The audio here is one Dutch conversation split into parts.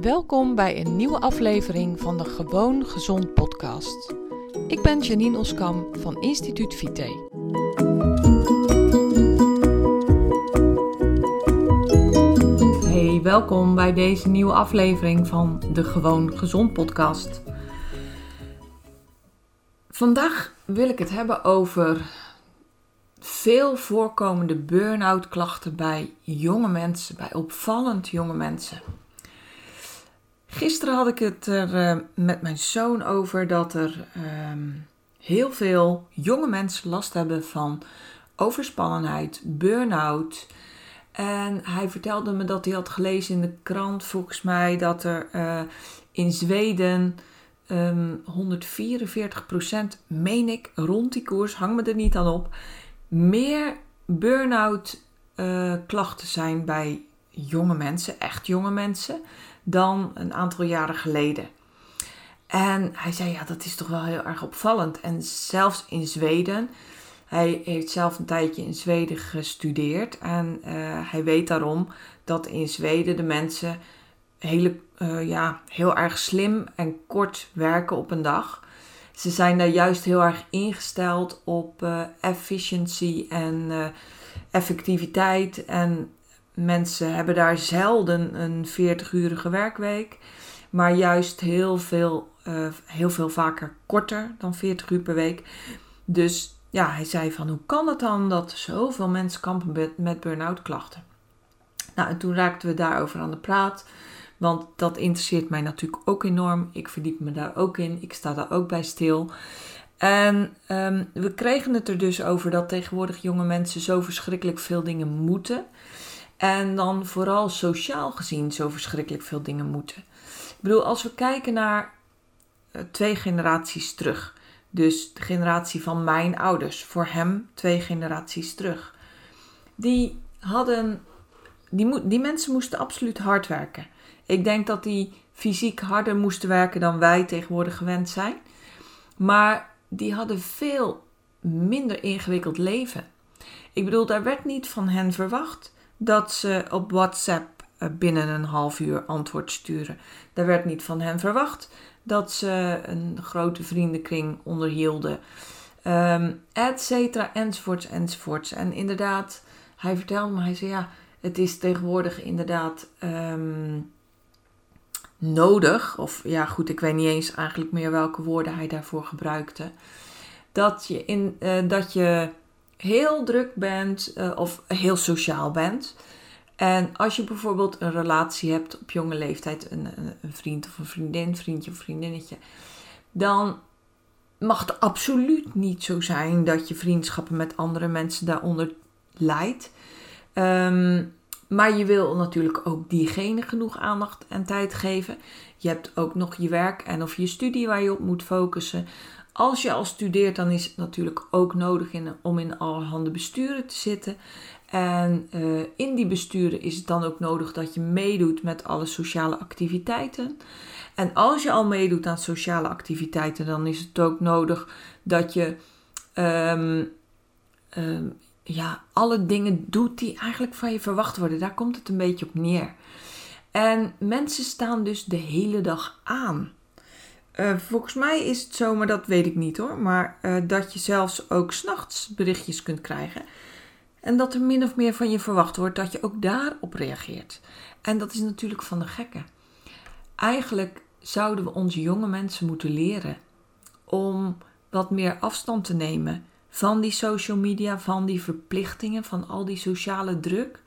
Welkom bij een nieuwe aflevering van de Gewoon Gezond podcast. Ik ben Janine Oskam van Instituut Vite. Hey, welkom bij deze nieuwe aflevering van de Gewoon Gezond podcast. Vandaag wil ik het hebben over veel voorkomende burn-out klachten bij jonge mensen, bij opvallend jonge mensen. Gisteren had ik het er uh, met mijn zoon over dat er uh, heel veel jonge mensen last hebben van overspannenheid, burn-out. En hij vertelde me dat hij had gelezen in de krant, volgens mij, dat er uh, in Zweden um, 144% meen ik, rond die koers, hang me er niet aan op, meer burn-out uh, klachten zijn bij jonge mensen, echt jonge mensen, dan een aantal jaren geleden. En hij zei, ja, dat is toch wel heel erg opvallend. En zelfs in Zweden, hij heeft zelf een tijdje in Zweden gestudeerd. En uh, hij weet daarom dat in Zweden de mensen hele, uh, ja, heel erg slim en kort werken op een dag. Ze zijn daar juist heel erg ingesteld op uh, efficiency en effectiviteit. En mensen hebben daar zelden een 40-urige werkweek, maar juist heel veel, uh, heel veel vaker korter dan 40 uur per week. Dus ja, hij zei van hoe kan het dan dat zoveel mensen kampen met, burn-out klachten? Nou, en toen raakten we daarover aan de praat. Want dat interesseert mij natuurlijk ook enorm. Ik verdiep me daar ook in. Ik sta daar ook bij stil. En um, we kregen het er dus over dat tegenwoordig jonge mensen zo verschrikkelijk veel dingen moeten. En dan vooral sociaal gezien zo verschrikkelijk veel dingen moeten. Ik bedoel, als we kijken naar uh, twee generaties terug. Dus de generatie van mijn ouders, voor hem twee generaties terug. Die hadden, die, die mensen moesten absoluut hard werken. Ik denk dat die fysiek harder moesten werken dan wij tegenwoordig gewend zijn. Maar die hadden veel minder ingewikkeld leven. Ik bedoel, daar werd niet van hen verwacht dat ze op WhatsApp eh, binnen een half uur antwoord sturen. Daar werd niet van hen verwacht dat ze een grote vriendenkring onderhielden. Um, et cetera, enzovoorts, enzovoorts. En inderdaad, hij vertelde me, hij zei ja, het is tegenwoordig inderdaad um, nodig, of ja goed, ik weet niet eens eigenlijk meer welke woorden hij daarvoor gebruikte, dat je, in, uh, dat je heel druk bent uh, of heel sociaal bent. En als je bijvoorbeeld een relatie hebt op jonge leeftijd, een, een vriend of een vriendin, vriendje of vriendinnetje, dan mag het absoluut niet zo zijn dat je vriendschappen met andere mensen daaronder leidt. Um, maar je wil natuurlijk ook diegene genoeg aandacht en tijd geven. Je hebt ook nog je werk en of je studie waar je op moet focussen. Als je al studeert, dan is het natuurlijk ook nodig om in allerhande besturen te zitten. En uh, in die besturen is het dan ook nodig dat je meedoet met alle sociale activiteiten. En als je al meedoet aan sociale activiteiten, dan is het ook nodig dat je um, um, ja, alle dingen doet die eigenlijk van je verwacht worden. Daar komt het een beetje op neer. En mensen staan dus de hele dag aan. Uh, volgens mij is het zo, maar dat weet ik niet hoor. Maar uh, dat je zelfs ook s'nachts berichtjes kunt krijgen. En dat er min of meer van je verwacht wordt dat je ook daarop reageert. En dat is natuurlijk van de gekken. Eigenlijk zouden we onze jonge mensen moeten leren om wat meer afstand te nemen van die social media, van die verplichtingen, van al die sociale druk.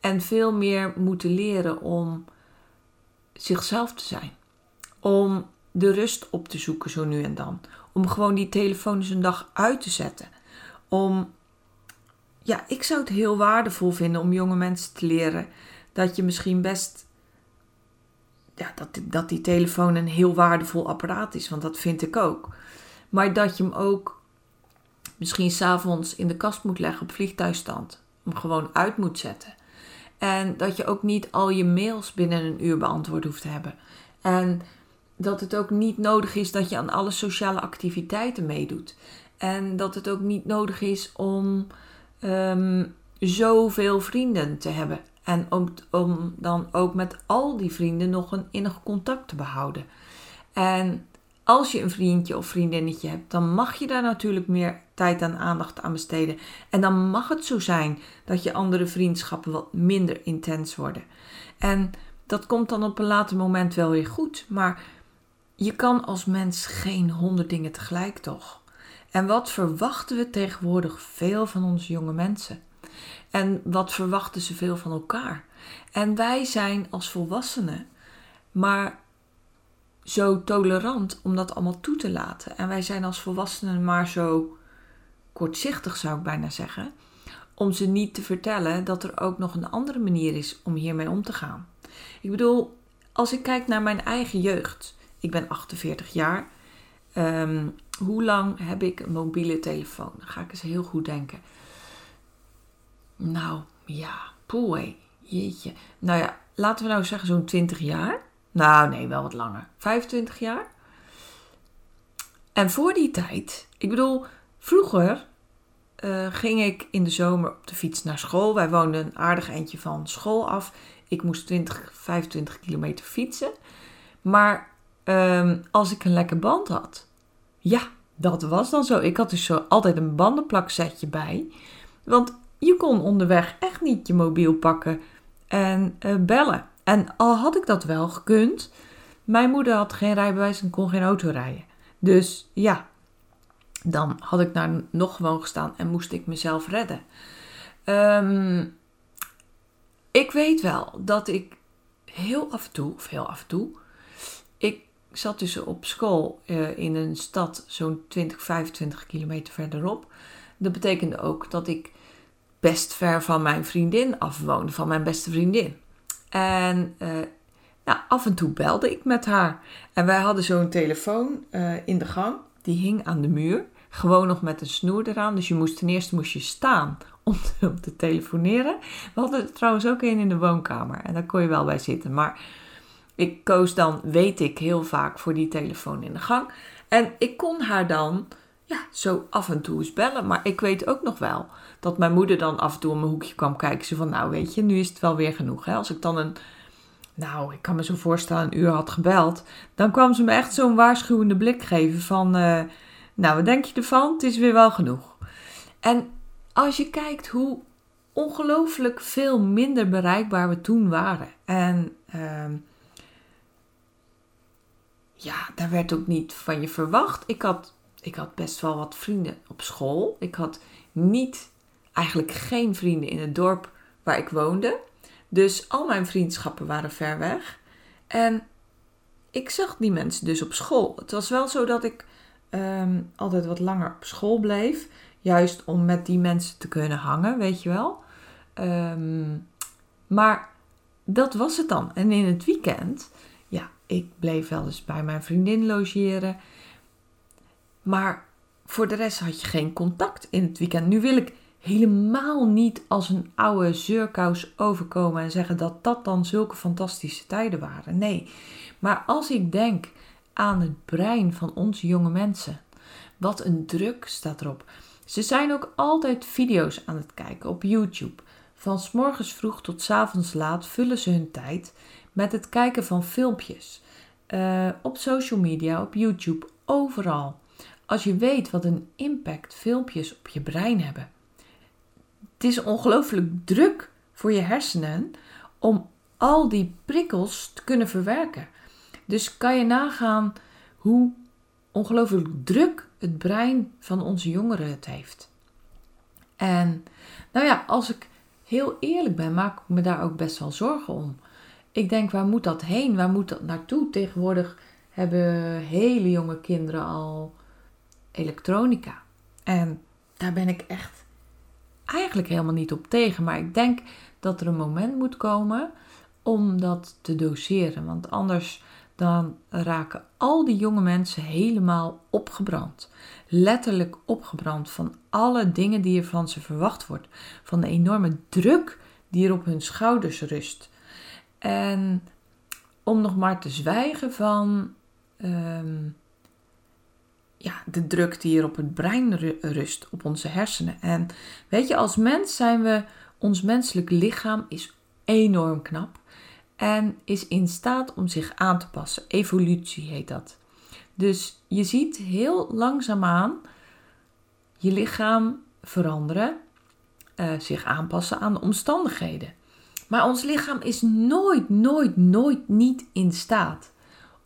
En veel meer moeten leren om zichzelf te zijn. Om de rust op te zoeken zo nu en dan. Om gewoon die telefoon eens een dag uit te zetten. Om, ja, ik zou het heel waardevol vinden om jonge mensen te leren dat je misschien best, ja, dat, dat die telefoon een heel waardevol apparaat is, want dat vind ik ook. Maar dat je hem ook misschien s'avonds in de kast moet leggen op vliegtuigstand. Om gewoon uit moet zetten. En dat je ook niet al je mails binnen een uur beantwoord hoeft te hebben. En dat het ook niet nodig is dat je aan alle sociale activiteiten meedoet. En dat het ook niet nodig is om um, zoveel vrienden te hebben. En om, om dan ook met al die vrienden nog een innig contact te behouden. En als je een vriendje of vriendinnetje hebt, dan mag je daar natuurlijk meer tijd en aandacht aan besteden. En dan mag het zo zijn dat je andere vriendschappen wat minder intens worden. En dat komt dan op een later moment wel weer goed. Maar je kan als mens geen honderd dingen tegelijk, toch? En wat verwachten we tegenwoordig veel van onze jonge mensen? En wat verwachten ze veel van elkaar? En wij zijn als volwassenen maar zo tolerant om dat allemaal toe te laten. En wij zijn als volwassenen maar zo kortzichtig, zou ik bijna zeggen, om ze niet te vertellen dat er ook nog een andere manier is om hiermee om te gaan. Ik bedoel, als ik kijk naar mijn eigen jeugd, ik ben 48 jaar. Ehm, hoe lang heb ik een mobiele telefoon? Dan ga ik eens heel goed denken. Nou, ja, poeh, jeetje. Nou ja, laten we nou zeggen zo'n 20 jaar. Nou, nee, wel wat langer. 25 jaar. En voor die tijd, ik bedoel, vroeger uh, ging ik in de zomer op de fiets naar school. Wij woonden een aardig eindje van school af. Ik moest 20, 25 kilometer fietsen. Maar um, als ik een lekker band had, ja, dat was dan zo. Ik had dus zo altijd een bandenplaksetje bij. Want je kon onderweg echt niet je mobiel pakken en uh, bellen. En al had ik dat wel gekund, mijn moeder had geen rijbewijs en kon geen auto rijden. Dus ja, dan had ik daar nog gewoon gestaan en moest ik mezelf redden. Um, ik weet wel dat ik heel af en toe, of heel af en toe, ik zat dus op school uh, in een stad zo'n 20, 25 kilometer verderop. Dat betekende ook dat ik best ver van mijn vriendin afwoonde, van mijn beste vriendin. En uh, nou, af en toe belde ik met haar. En wij hadden zo'n telefoon uh, in de gang, die hing aan de muur. Gewoon nog met een snoer eraan. Dus je moest ten eerste moest je staan om te, om te telefoneren. We hadden er trouwens ook een in de woonkamer. En daar kon je wel bij zitten. Maar ik koos dan, weet ik, heel vaak voor die telefoon in de gang. En ik kon haar dan ja, zo af en toe eens bellen. Maar ik weet ook nog wel dat mijn moeder dan af en toe om mijn hoekje kwam kijken. Ze van, nou weet je, nu is het wel weer genoeg. Hè? Als ik dan een, nou, ik kan me zo voorstellen, een uur had gebeld. Dan kwam ze me echt zo'n waarschuwende blik geven van, uh, nou, wat denk je ervan? Het is weer wel genoeg. En als je kijkt hoe ongelooflijk veel minder bereikbaar we toen waren. En uh, ja, daar werd ook niet van je verwacht. Ik had, ik had best wel wat vrienden op school. Ik had niet, eigenlijk geen vrienden in het dorp waar ik woonde. Dus al mijn vriendschappen waren ver weg. En ik zag die mensen dus op school. Het was wel zo dat ik um, altijd wat langer op school bleef. Juist om met die mensen te kunnen hangen, weet je wel. Um, maar dat was het dan. En in het weekend ik bleef wel eens bij mijn vriendin logeren. Maar voor de rest had je geen contact in het weekend. Nu wil ik helemaal niet als een oude zeurkous overkomen en zeggen dat dat dan zulke fantastische tijden waren. Nee, maar als ik denk aan het brein van onze jonge mensen, wat een druk staat erop. Ze zijn ook altijd video's aan het kijken op YouTube. Van s morgens vroeg tot s avonds laat vullen ze hun tijd met het kijken van filmpjes. Uh, op social media, op YouTube, overal. Als je weet wat een impact filmpjes op je brein hebben. Het is ongelooflijk druk voor je hersenen om al die prikkels te kunnen verwerken. Dus kan je nagaan hoe ongelooflijk druk het brein van onze jongeren het heeft. En nou ja, als ik heel eerlijk ben, maak ik me daar ook best wel zorgen om. Ik denk, waar moet dat heen? Waar moet dat naartoe? Tegenwoordig hebben hele jonge kinderen al elektronica. En daar ben ik echt eigenlijk helemaal niet op tegen. Maar ik denk dat er een moment moet komen om dat te doseren. Want anders dan raken al die jonge mensen helemaal opgebrand. Letterlijk opgebrand van alle dingen die er van ze verwacht wordt. Van de enorme druk die er op hun schouders rust. En om nog maar te zwijgen van ehm, ja, de druk die er op het brein rust, op onze hersenen. En weet je, als mens zijn we, ons menselijk lichaam is enorm knap en is in staat om zich aan te passen. Evolutie heet dat. Dus je ziet heel langzaamaan je lichaam veranderen, uh, zich aanpassen aan de omstandigheden. Maar ons lichaam is nooit, nooit, nooit niet in staat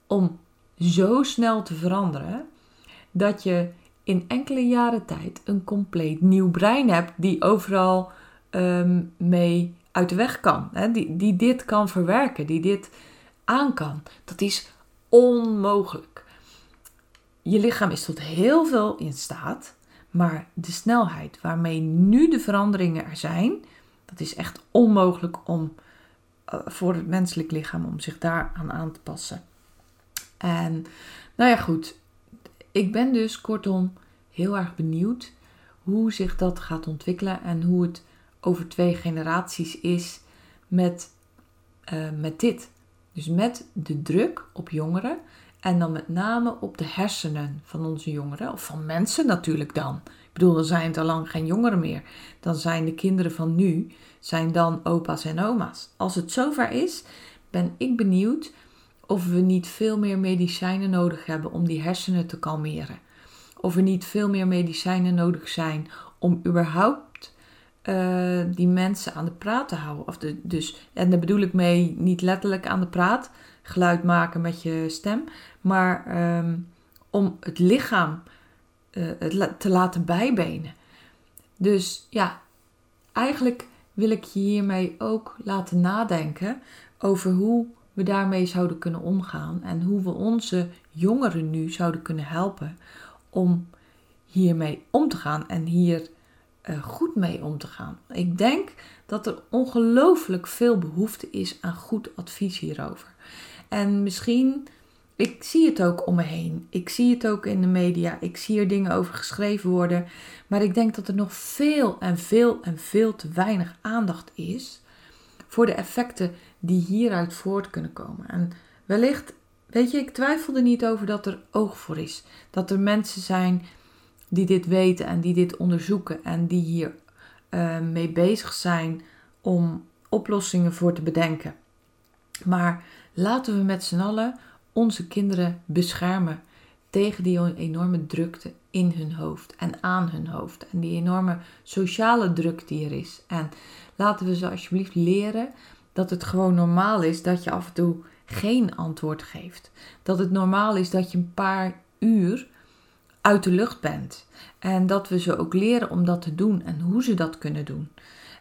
om zo snel te veranderen dat je in enkele jaren tijd een compleet nieuw brein hebt die overal um, mee uit de weg kan. Hè? Die, die dit kan verwerken, die dit aan kan. Dat is onmogelijk. Je lichaam is tot heel veel in staat, maar de snelheid waarmee nu de veranderingen er zijn, dat is echt onmogelijk om uh, voor het menselijk lichaam om zich daaraan aan te passen. En nou ja, goed. Ik ben dus kortom heel erg benieuwd hoe zich dat gaat ontwikkelen en hoe het over twee generaties is met, uh, met dit. Dus met de druk op jongeren en dan met name op de hersenen van onze jongeren, of van mensen natuurlijk dan. Ik bedoel, er zijn het al lang geen jongeren meer. Dan zijn de kinderen van nu, zijn dan opa's en oma's. Als het zover is, ben ik benieuwd of we niet veel meer medicijnen nodig hebben om die hersenen te kalmeren. Of er niet veel meer medicijnen nodig zijn om überhaupt uh, die mensen aan de praat te houden. Of de, dus, en daar bedoel ik mee niet letterlijk aan de praat, geluid maken met je stem, maar um, om het lichaam het te laten bijbenen. Dus ja, eigenlijk wil ik je hiermee ook laten nadenken over hoe we daarmee zouden kunnen omgaan en hoe we onze jongeren nu zouden kunnen helpen om hiermee om te gaan en hier uh, goed mee om te gaan. Ik denk dat er ongelooflijk veel behoefte is aan goed advies hierover. En misschien, ik zie het ook om me heen. Ik zie het ook in de media. Ik zie er dingen over geschreven worden. Maar ik denk dat er nog veel en veel en veel te weinig aandacht is voor de effecten die hieruit voort kunnen komen. En wellicht, weet je, ik twijfel er niet over dat er oog voor is. Dat er mensen zijn die dit weten en die dit onderzoeken en die hier uh, mee bezig zijn om oplossingen voor te bedenken. Maar laten we met z'n allen onze kinderen beschermen tegen die enorme drukte in hun hoofd en aan hun hoofd. En die enorme sociale druk die er is. En laten we ze alsjeblieft leren dat het gewoon normaal is dat je af en toe geen antwoord geeft. Dat het normaal is dat je een paar uur uit de lucht bent. En dat we ze ook leren om dat te doen en hoe ze dat kunnen doen.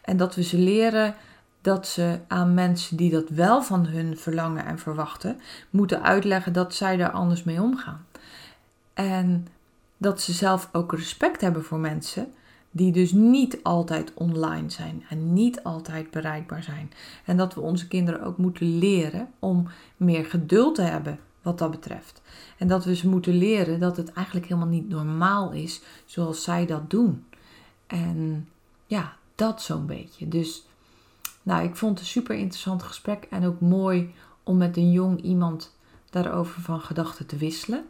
En dat we ze leren dat ze aan mensen die dat wel van hun verlangen en verwachten, moeten uitleggen dat zij daar anders mee omgaan. En dat ze zelf ook respect hebben voor mensen die dus niet altijd online zijn en niet altijd bereikbaar zijn. En dat we onze kinderen ook moeten leren om meer geduld te hebben wat dat betreft. En dat we ze moeten leren dat het eigenlijk helemaal niet normaal is zoals zij dat doen. En ja, dat zo'n beetje. Dus nou, ik vond het een super interessant gesprek en ook mooi om met een jong iemand daarover van gedachten te wisselen.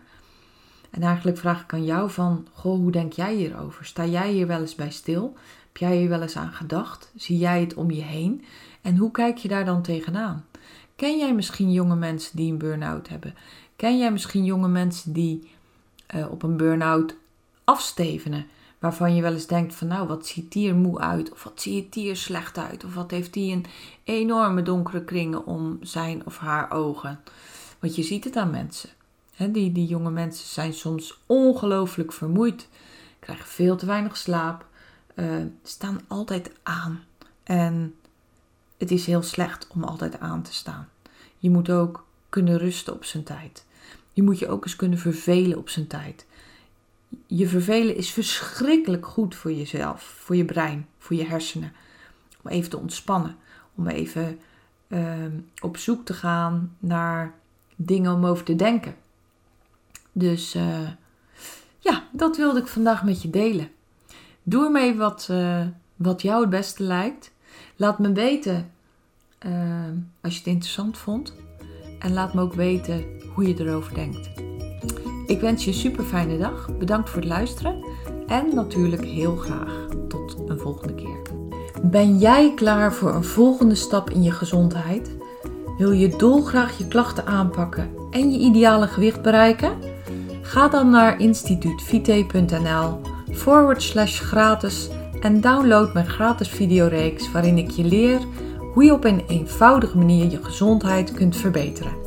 En eigenlijk vraag ik aan jou van, goh, hoe denk jij hierover? Sta jij hier wel eens bij stil? Heb jij hier wel eens aan gedacht? Zie jij het om je heen? En hoe kijk je daar dan tegenaan? Ken jij misschien jonge mensen die een burn-out hebben? Ken jij misschien jonge mensen die uh, op een burn-out afstevenen? Waarvan je wel eens denkt van nou, wat ziet die er moe uit? Of wat ziet die er slecht uit? Of wat heeft die een enorme donkere kringen om zijn of haar ogen? Want je ziet het aan mensen die, die jonge mensen zijn soms ongelooflijk vermoeid, krijgen veel te weinig slaap, uh, staan altijd aan. En het is heel slecht om altijd aan te staan. Je moet ook kunnen rusten op zijn tijd. Je moet je ook eens kunnen vervelen op zijn tijd. Je vervelen is verschrikkelijk goed voor jezelf, voor je brein, voor je hersenen. Om even te ontspannen, om even uh, op zoek te gaan naar dingen om over te denken. Dus uh, ja, dat wilde ik vandaag met je delen. Doe ermee wat, uh, wat jou het beste lijkt. Laat me weten uh, als je het interessant vond. En laat me ook weten hoe je erover denkt. Ik wens je een super fijne dag. Bedankt voor het luisteren. En natuurlijk heel graag tot een volgende keer. Ben jij klaar voor een volgende stap in je gezondheid? Wil je dolgraag je klachten aanpakken en je ideale gewicht bereiken? Ga dan naar instituutvite.nl forward slash gratis en download mijn gratis videoreeks waarin ik je leer hoe je op een eenvoudige manier je gezondheid kunt verbeteren.